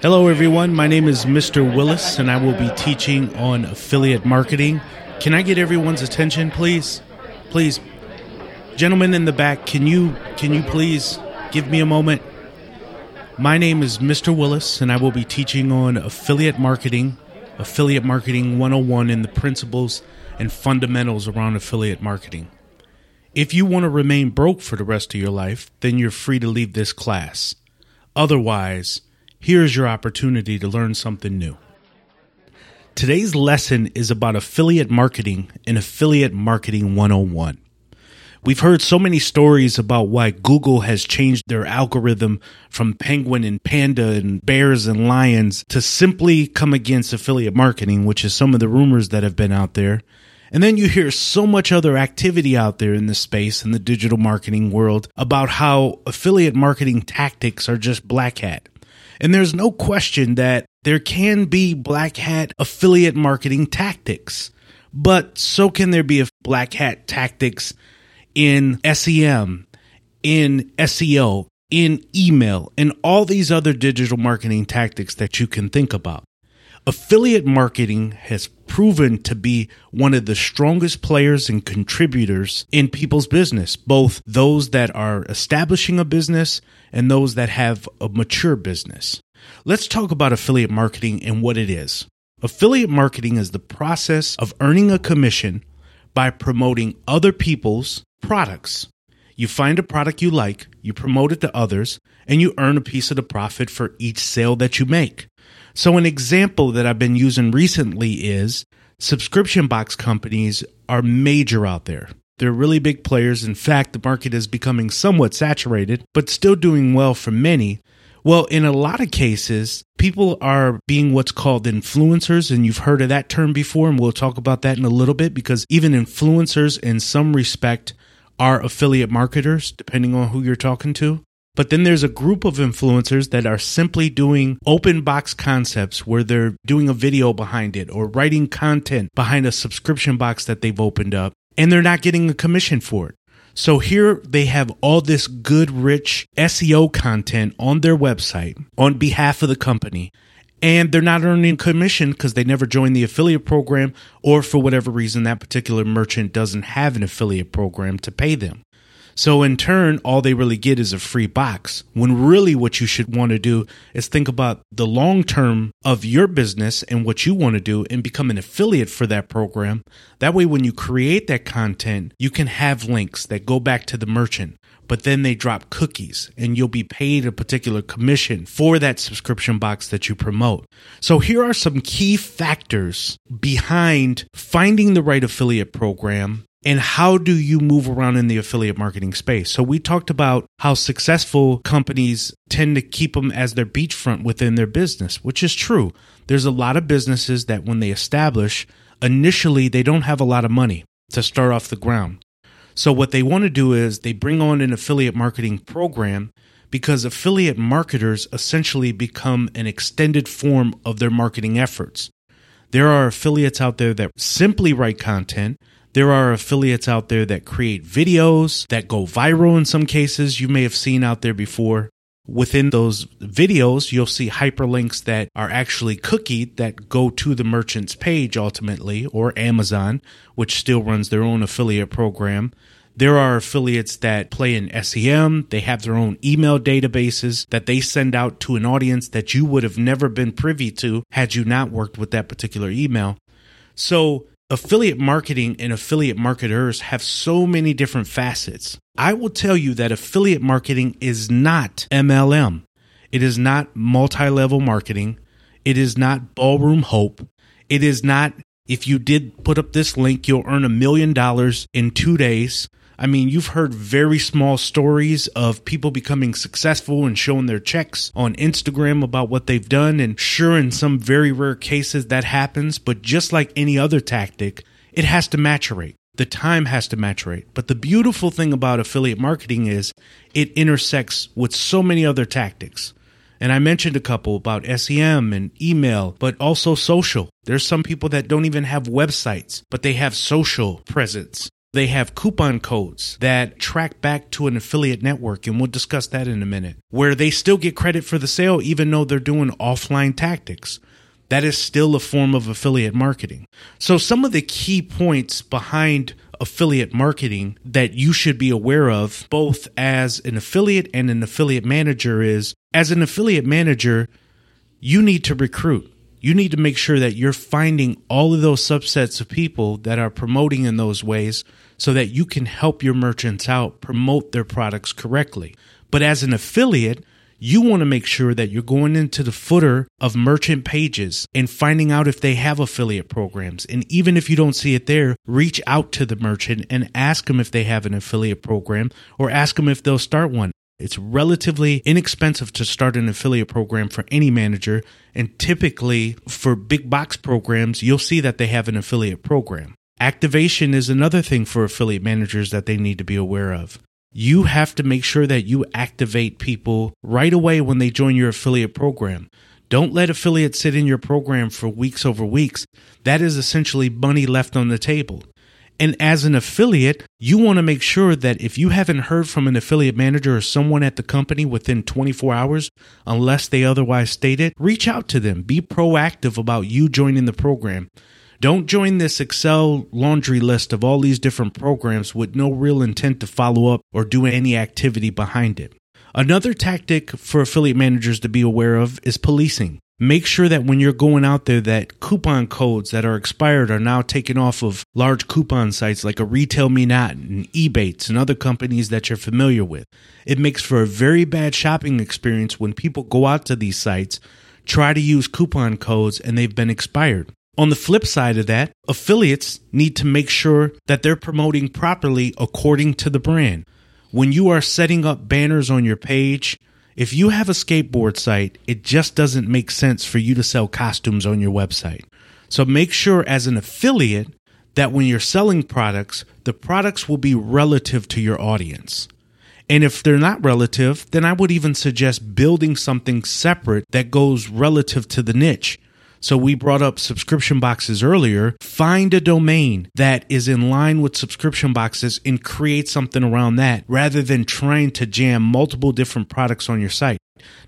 Hello, everyone. My name is Mr. Willis, and I will be teaching on affiliate marketing. Can I get everyone's attention, please? Please, gentlemen in the back, can you can you please give me a moment? My name is Mr. Willis, and I will be teaching on affiliate marketing, affiliate marketing 101, and the principles and fundamentals around affiliate marketing. If you want to remain broke for the rest of your life, then you're free to leave this class. Otherwise, here's your opportunity to learn something new. Today's lesson is about affiliate marketing and affiliate marketing 101. We've heard so many stories about why Google has changed their algorithm from penguin and panda and bears and lions to simply come against affiliate marketing, which is some of the rumors that have been out there. And then you hear so much other activity out there in the space in the digital marketing world about how affiliate marketing tactics are just black hat. And there's no question that there can be black hat affiliate marketing tactics, but so can there be black hat tactics in SEM, in SEO, in email, and all these other digital marketing tactics that you can think about. Affiliate marketing has proven to be one of the strongest players and contributors in people's business, both those that are establishing a business and those that have a mature business. Let's talk about affiliate marketing and what it is. Affiliate marketing is the process of earning a commission by promoting other people's products. You find a product you like, you promote it to others, and you earn a piece of the profit for each sale that you make. So, an example that I've been using recently is subscription box companies are major out there. They're really big players. In fact, the market is becoming somewhat saturated, but still doing well for many. Well, in a lot of cases, people are being what's called influencers, and you've heard of that term before, and we'll talk about that in a little bit because even influencers, in some respect, are affiliate marketers, depending on who you're talking to. But then there's a group of influencers that are simply doing open box concepts where they're doing a video behind it or writing content behind a subscription box that they've opened up and they're not getting a commission for it. So here they have all this good, rich SEO content on their website on behalf of the company. And they're not earning commission because they never joined the affiliate program, or for whatever reason, that particular merchant doesn't have an affiliate program to pay them. So in turn, all they really get is a free box. When really what you should want to do is think about the long term of your business and what you want to do and become an affiliate for that program. That way, when you create that content, you can have links that go back to the merchant but then they drop cookies and you'll be paid a particular commission for that subscription box that you promote. So here are some key factors behind finding the right affiliate program and how do you move around in the affiliate marketing space? So we talked about how successful companies tend to keep them as their beachfront within their business, which is true. There's a lot of businesses that when they establish, initially they don't have a lot of money to start off the ground. So what they want to do is they bring on an affiliate marketing program because affiliate marketers essentially become an extended form of their marketing efforts. There are affiliates out there that simply write content there are affiliates out there that create videos that go viral in some cases. You may have seen out there before. Within those videos, you'll see hyperlinks that are actually cookied that go to the merchant's page ultimately, or Amazon, which still runs their own affiliate program. There are affiliates that play in SEM. They have their own email databases that they send out to an audience that you would have never been privy to had you not worked with that particular email. So affiliate marketing and affiliate marketers have so many different facets. I will tell you that affiliate marketing is not MLM. It is not multi level marketing. It is not ballroom hope. It is not, if you did put up this link, you'll earn a million dollars in two days. I mean, you've heard very small stories of people becoming successful and showing their checks on Instagram about what they've done. And sure, in some very rare cases that happens, but just like any other tactic, it has to maturate. The time has to maturate. But the beautiful thing about affiliate marketing is it intersects with so many other tactics. And I mentioned a couple about SEM and email, but also social. There's some people that don't even have websites, but they have social presence. They have coupon codes that track back to an affiliate network, and we'll discuss that in a minute, where they still get credit for the sale even though they're doing offline tactics. That is still a form of affiliate marketing. So, some of the key points behind affiliate marketing that you should be aware of, both as an affiliate and an affiliate manager, is as an affiliate manager, you need to recruit you need to make sure that you're finding all of those subsets of people that are promoting in those ways so that you can help your merchants out promote their products correctly. But as an affiliate, you want to make sure that you're going into the footer of merchant pages and finding out if they have affiliate programs. And even if you don't see it there, reach out to the merchant and ask them if they have an affiliate program or ask them if they'll start one. It's relatively inexpensive to start an affiliate program for any manager. And typically, for big box programs, you'll see that they have an affiliate program. Activation is another thing for affiliate managers that they need to be aware of. You have to make sure that you activate people right away when they join your affiliate program. Don't let affiliates sit in your program for weeks over weeks. That is essentially money left on the table. And as an affiliate, you want to make sure that if you haven't heard from an affiliate manager or someone at the company within 24 hours, unless they otherwise state it, reach out to them. Be proactive about you joining the program. Don't join this Excel laundry list of all these different programs with no real intent to follow up or do any activity behind it. Another tactic for affiliate managers to be aware of is policing. Make sure that when you're going out there that coupon codes that are expired are now taken off of large coupon sites like a Retail Me Not and Ebates and other companies that you're familiar with. It makes for a very bad shopping experience when people go out to these sites, try to use coupon codes and they've been expired. On the flip side of that, affiliates need to make sure that they're promoting properly according to the brand. When you are setting up banners on your page, if you have a skateboard site, it just doesn't make sense for you to sell costumes on your website. So make sure as an affiliate that when you're selling products, the products will be relative to your audience. And if they're not relative, then I would even suggest building something separate that goes relative to the niche. So we brought up subscription boxes earlier. Find a domain that is in line with subscription boxes and create something around that rather than trying to jam multiple different products on your site.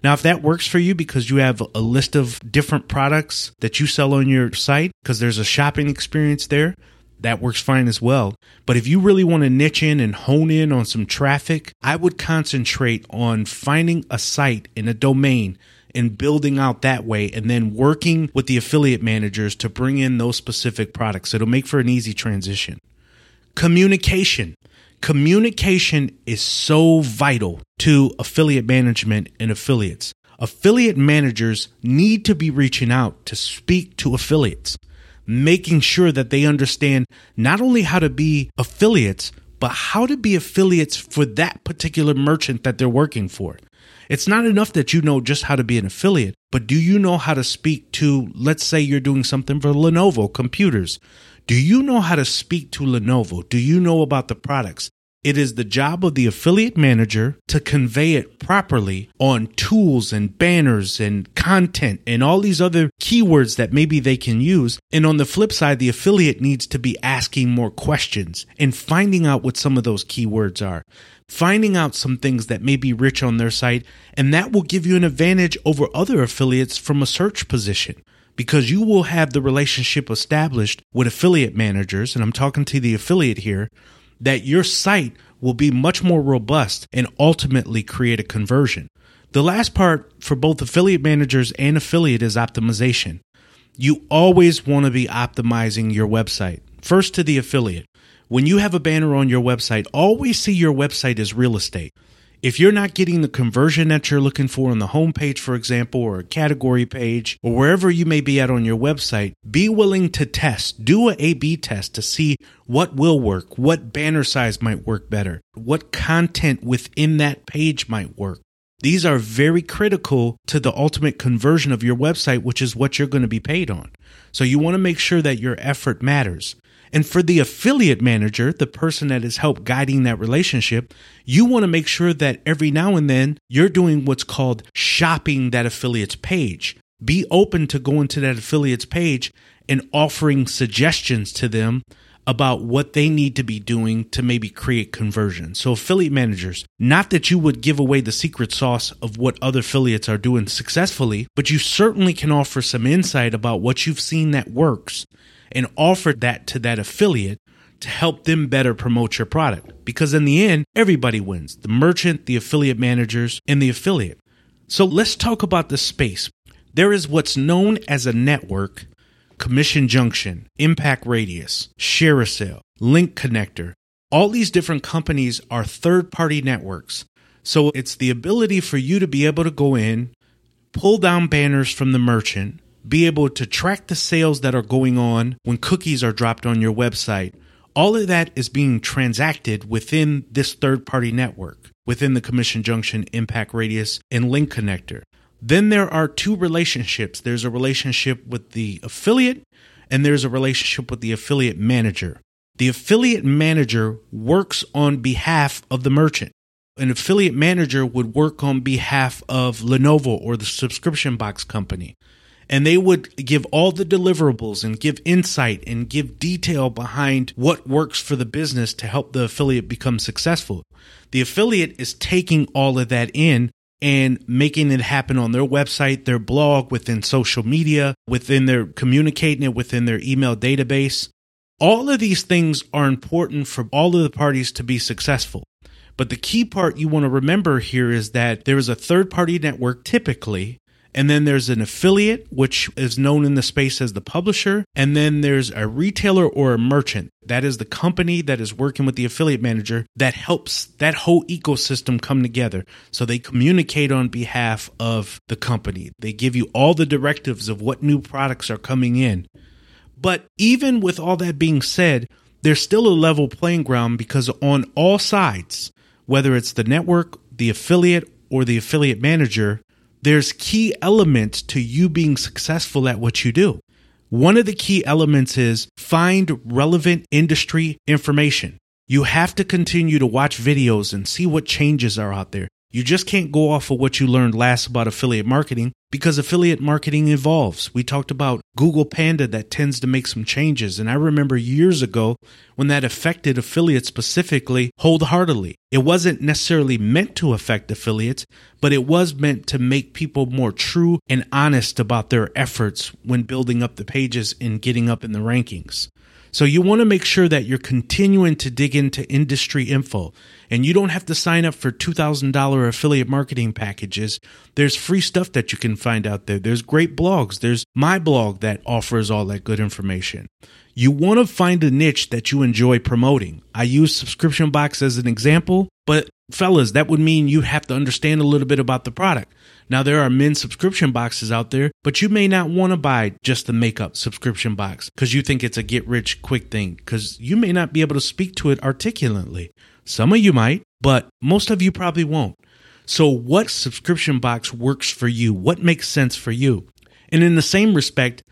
Now, if that works for you because you have a list of different products that you sell on your site because there's a shopping experience there, that works fine as well. But if you really want to niche in and hone in on some traffic, I would concentrate on finding a site in a domain and building out that way and then working with the affiliate managers to bring in those specific products. It'll make for an easy transition. Communication. Communication is so vital to affiliate management and affiliates. Affiliate managers need to be reaching out to speak to affiliates, making sure that they understand not only how to be affiliates, but how to be affiliates for that particular merchant that they're working for. It's not enough that you know just how to be an affiliate, but do you know how to speak to, let's say you're doing something for Lenovo computers. Do you know how to speak to Lenovo? Do you know about the products? It is the job of the affiliate manager to convey it properly on tools and banners and content and all these other keywords that maybe they can use. And on the flip side, the affiliate needs to be asking more questions and finding out what some of those keywords are finding out some things that may be rich on their site, and that will give you an advantage over other affiliates from a search position because you will have the relationship established with affiliate managers, and I'm talking to the affiliate here, that your site will be much more robust and ultimately create a conversion. The last part for both affiliate managers and affiliate is optimization. You always want to be optimizing your website. First to the affiliate when you have a banner on your website, always see your website as real estate. If you're not getting the conversion that you're looking for on the homepage, for example, or a category page, or wherever you may be at on your website, be willing to test. Do a A B test to see what will work, what banner size might work better, what content within that page might work. These are very critical to the ultimate conversion of your website, which is what you're going to be paid on. So you want to make sure that your effort matters. And for the affiliate manager, the person that is help guiding that relationship, you want to make sure that every now and then you're doing what's called shopping that affiliate's page. Be open to going to that affiliate's page and offering suggestions to them about what they need to be doing to maybe create conversion. So, affiliate managers, not that you would give away the secret sauce of what other affiliates are doing successfully, but you certainly can offer some insight about what you've seen that works and offer that to that affiliate to help them better promote your product. Because in the end, everybody wins the merchant, the affiliate managers, and the affiliate. So let's talk about the space. There is what's known as a network Commission Junction, Impact Radius, ShareASale, Link Connector. All these different companies are third party networks. So it's the ability for you to be able to go in, pull down banners from the merchant, be able to track the sales that are going on when cookies are dropped on your website. All of that is being transacted within this third party network, within the Commission Junction, Impact Radius, and Link Connector. Then there are two relationships there's a relationship with the affiliate, and there's a relationship with the affiliate manager. The affiliate manager works on behalf of the merchant. An affiliate manager would work on behalf of Lenovo or the subscription box company. And they would give all the deliverables and give insight and give detail behind what works for the business to help the affiliate become successful. The affiliate is taking all of that in and making it happen on their website, their blog, within social media, within their communicating it within their email database. All of these things are important for all of the parties to be successful. But the key part you want to remember here is that there is a third party network typically and then there's an affiliate, which is known in the space as the publisher. And then there's a retailer or a merchant. That is the company that is working with the affiliate manager that helps that whole ecosystem come together. So they communicate on behalf of the company. They give you all the directives of what new products are coming in. But even with all that being said, there's still a level playing ground because on all sides, whether it's the network, the affiliate, or the affiliate manager, there's key elements to you being successful at what you do. One of the key elements is find relevant industry information. You have to continue to watch videos and see what changes are out there. You just can't go off of what you learned last about affiliate marketing because affiliate marketing evolves. We talked about Google Panda that tends to make some changes. And I remember years ago when that affected affiliates specifically wholeheartedly. It wasn't necessarily meant to affect affiliates, but it was meant to make people more true and honest about their efforts when building up the pages and getting up in the rankings. So you want to make sure that you're continuing to dig into industry info and you don't have to sign up for $2,000 affiliate marketing packages. There's free stuff that you can find out there. There's great blogs. There's my blog that offers all that good information. You want to find a niche that you enjoy promoting. I use subscription box as an example, but fellas, that would mean you have to understand a little bit about the product. Now, there are men's subscription boxes out there, but you may not want to buy just the makeup subscription box because you think it's a get rich quick thing because you may not be able to speak to it articulately. Some of you might, but most of you probably won't. So, what subscription box works for you? What makes sense for you? And in the same respect,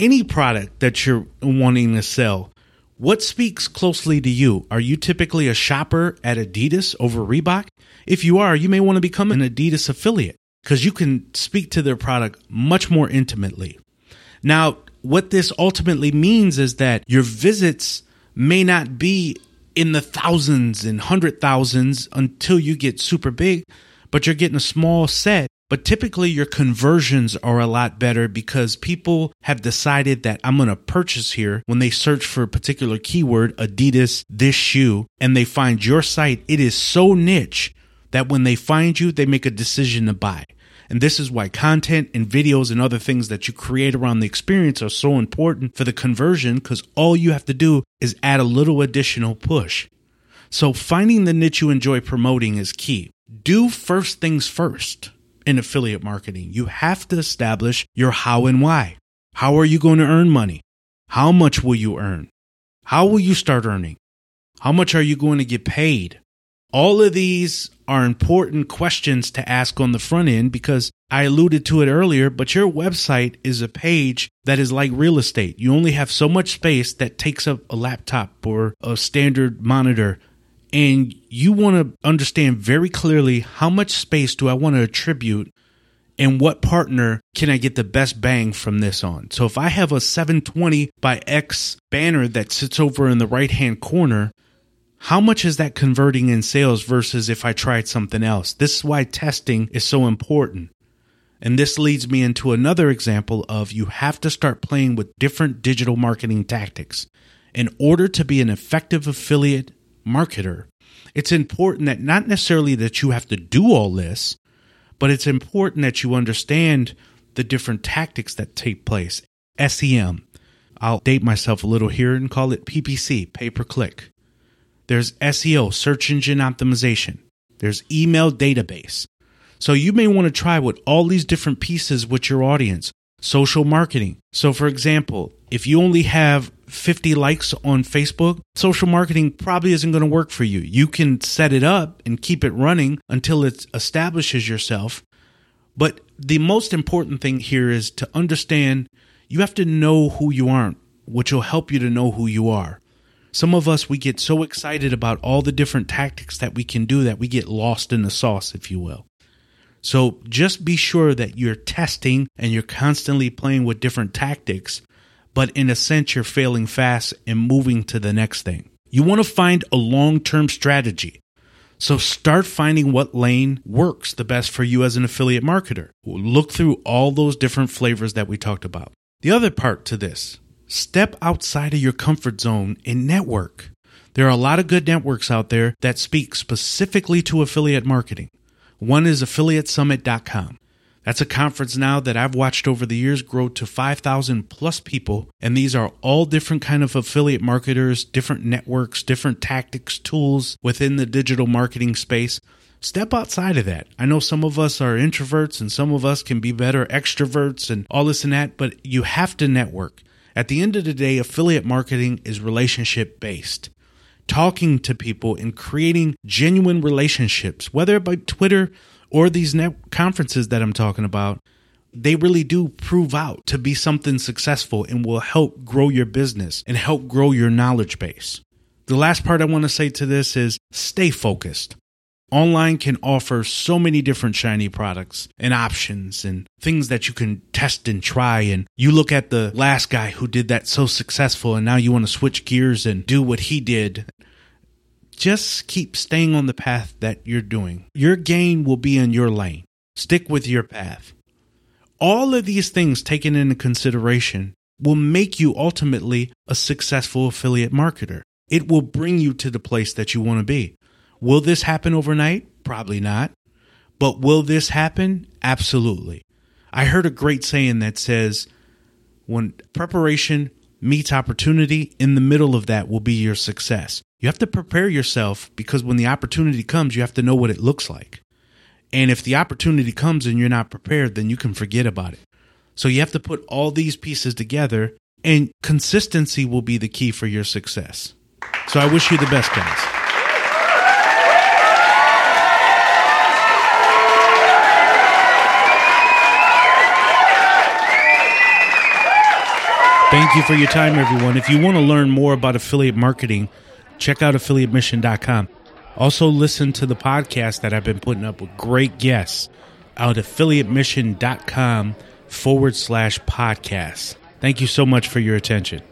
any product that you're wanting to sell, what speaks closely to you? Are you typically a shopper at Adidas over Reebok? If you are, you may want to become an Adidas affiliate because you can speak to their product much more intimately. Now, what this ultimately means is that your visits may not be in the thousands and hundred thousands until you get super big, but you're getting a small set. But typically, your conversions are a lot better because people have decided that I'm going to purchase here when they search for a particular keyword, Adidas, this shoe, and they find your site. It is so niche that when they find you, they make a decision to buy. And this is why content and videos and other things that you create around the experience are so important for the conversion because all you have to do is add a little additional push. So finding the niche you enjoy promoting is key. Do first things first in affiliate marketing. You have to establish your how and why. How are you going to earn money? How much will you earn? How will you start earning? How much are you going to get paid? All of these are important questions to ask on the front end because I alluded to it earlier, but your website is a page that is like real estate. You only have so much space that takes up a laptop or a standard monitor. And you want to understand very clearly how much space do I want to attribute and what partner can I get the best bang from this on? So if I have a 720 by X banner that sits over in the right hand corner, how much is that converting in sales versus if I tried something else? This is why testing is so important. And this leads me into another example of you have to start playing with different digital marketing tactics. In order to be an effective affiliate marketer, it's important that not necessarily that you have to do all this, but it's important that you understand the different tactics that take place. SEM. I'll date myself a little here and call it PPC, pay per click. There's SEO, search engine optimization. There's email database. So you may want to try with all these different pieces with your audience. Social marketing. So for example, if you only have 50 likes on Facebook, social marketing probably isn't going to work for you. You can set it up and keep it running until it establishes yourself. But the most important thing here is to understand you have to know who you aren't, which will help you to know who you are. Some of us, we get so excited about all the different tactics that we can do that we get lost in the sauce, if you will. So just be sure that you're testing and you're constantly playing with different tactics, but in a sense, you're failing fast and moving to the next thing. You want to find a long term strategy. So start finding what lane works the best for you as an affiliate marketer. Look through all those different flavors that we talked about. The other part to this step outside of your comfort zone and network. There are a lot of good networks out there that speak specifically to affiliate marketing. One is affiliatesummit.com. That's a conference now that I've watched over the years grow to 5,000 plus people. And these are all different kind of affiliate marketers, different networks, different tactics, tools within the digital marketing space. Step outside of that. I know some of us are introverts and some of us can be better extroverts and all this and that, but you have to network. At the end of the day, affiliate marketing is relationship based talking to people and creating genuine relationships, whether by Twitter or these net conferences that I'm talking about, they really do prove out to be something successful and will help grow your business and help grow your knowledge base. The last part I want to say to this is stay focused. Online can offer so many different shiny products and options and things that you can test and try. And you look at the last guy who did that so successful, and now you want to switch gears and do what he did. Just keep staying on the path that you're doing. Your gain will be in your lane. Stick with your path. All of these things taken into consideration will make you ultimately a successful affiliate marketer. It will bring you to the place that you want to be. Will this happen overnight? Probably not. But will this happen? Absolutely. I heard a great saying that says, when preparation meets opportunity, in the middle of that will be your success. You have to prepare yourself because when the opportunity comes, you have to know what it looks like. And if the opportunity comes and you're not prepared, then you can forget about it. So you have to put all these pieces together, and consistency will be the key for your success. So I wish you the best, guys. Thank you for your time, everyone. If you want to learn more about affiliate marketing, check out affiliatemission.com. Also, listen to the podcast that I've been putting up with great guests out affiliatemission.com forward slash podcast. Thank you so much for your attention.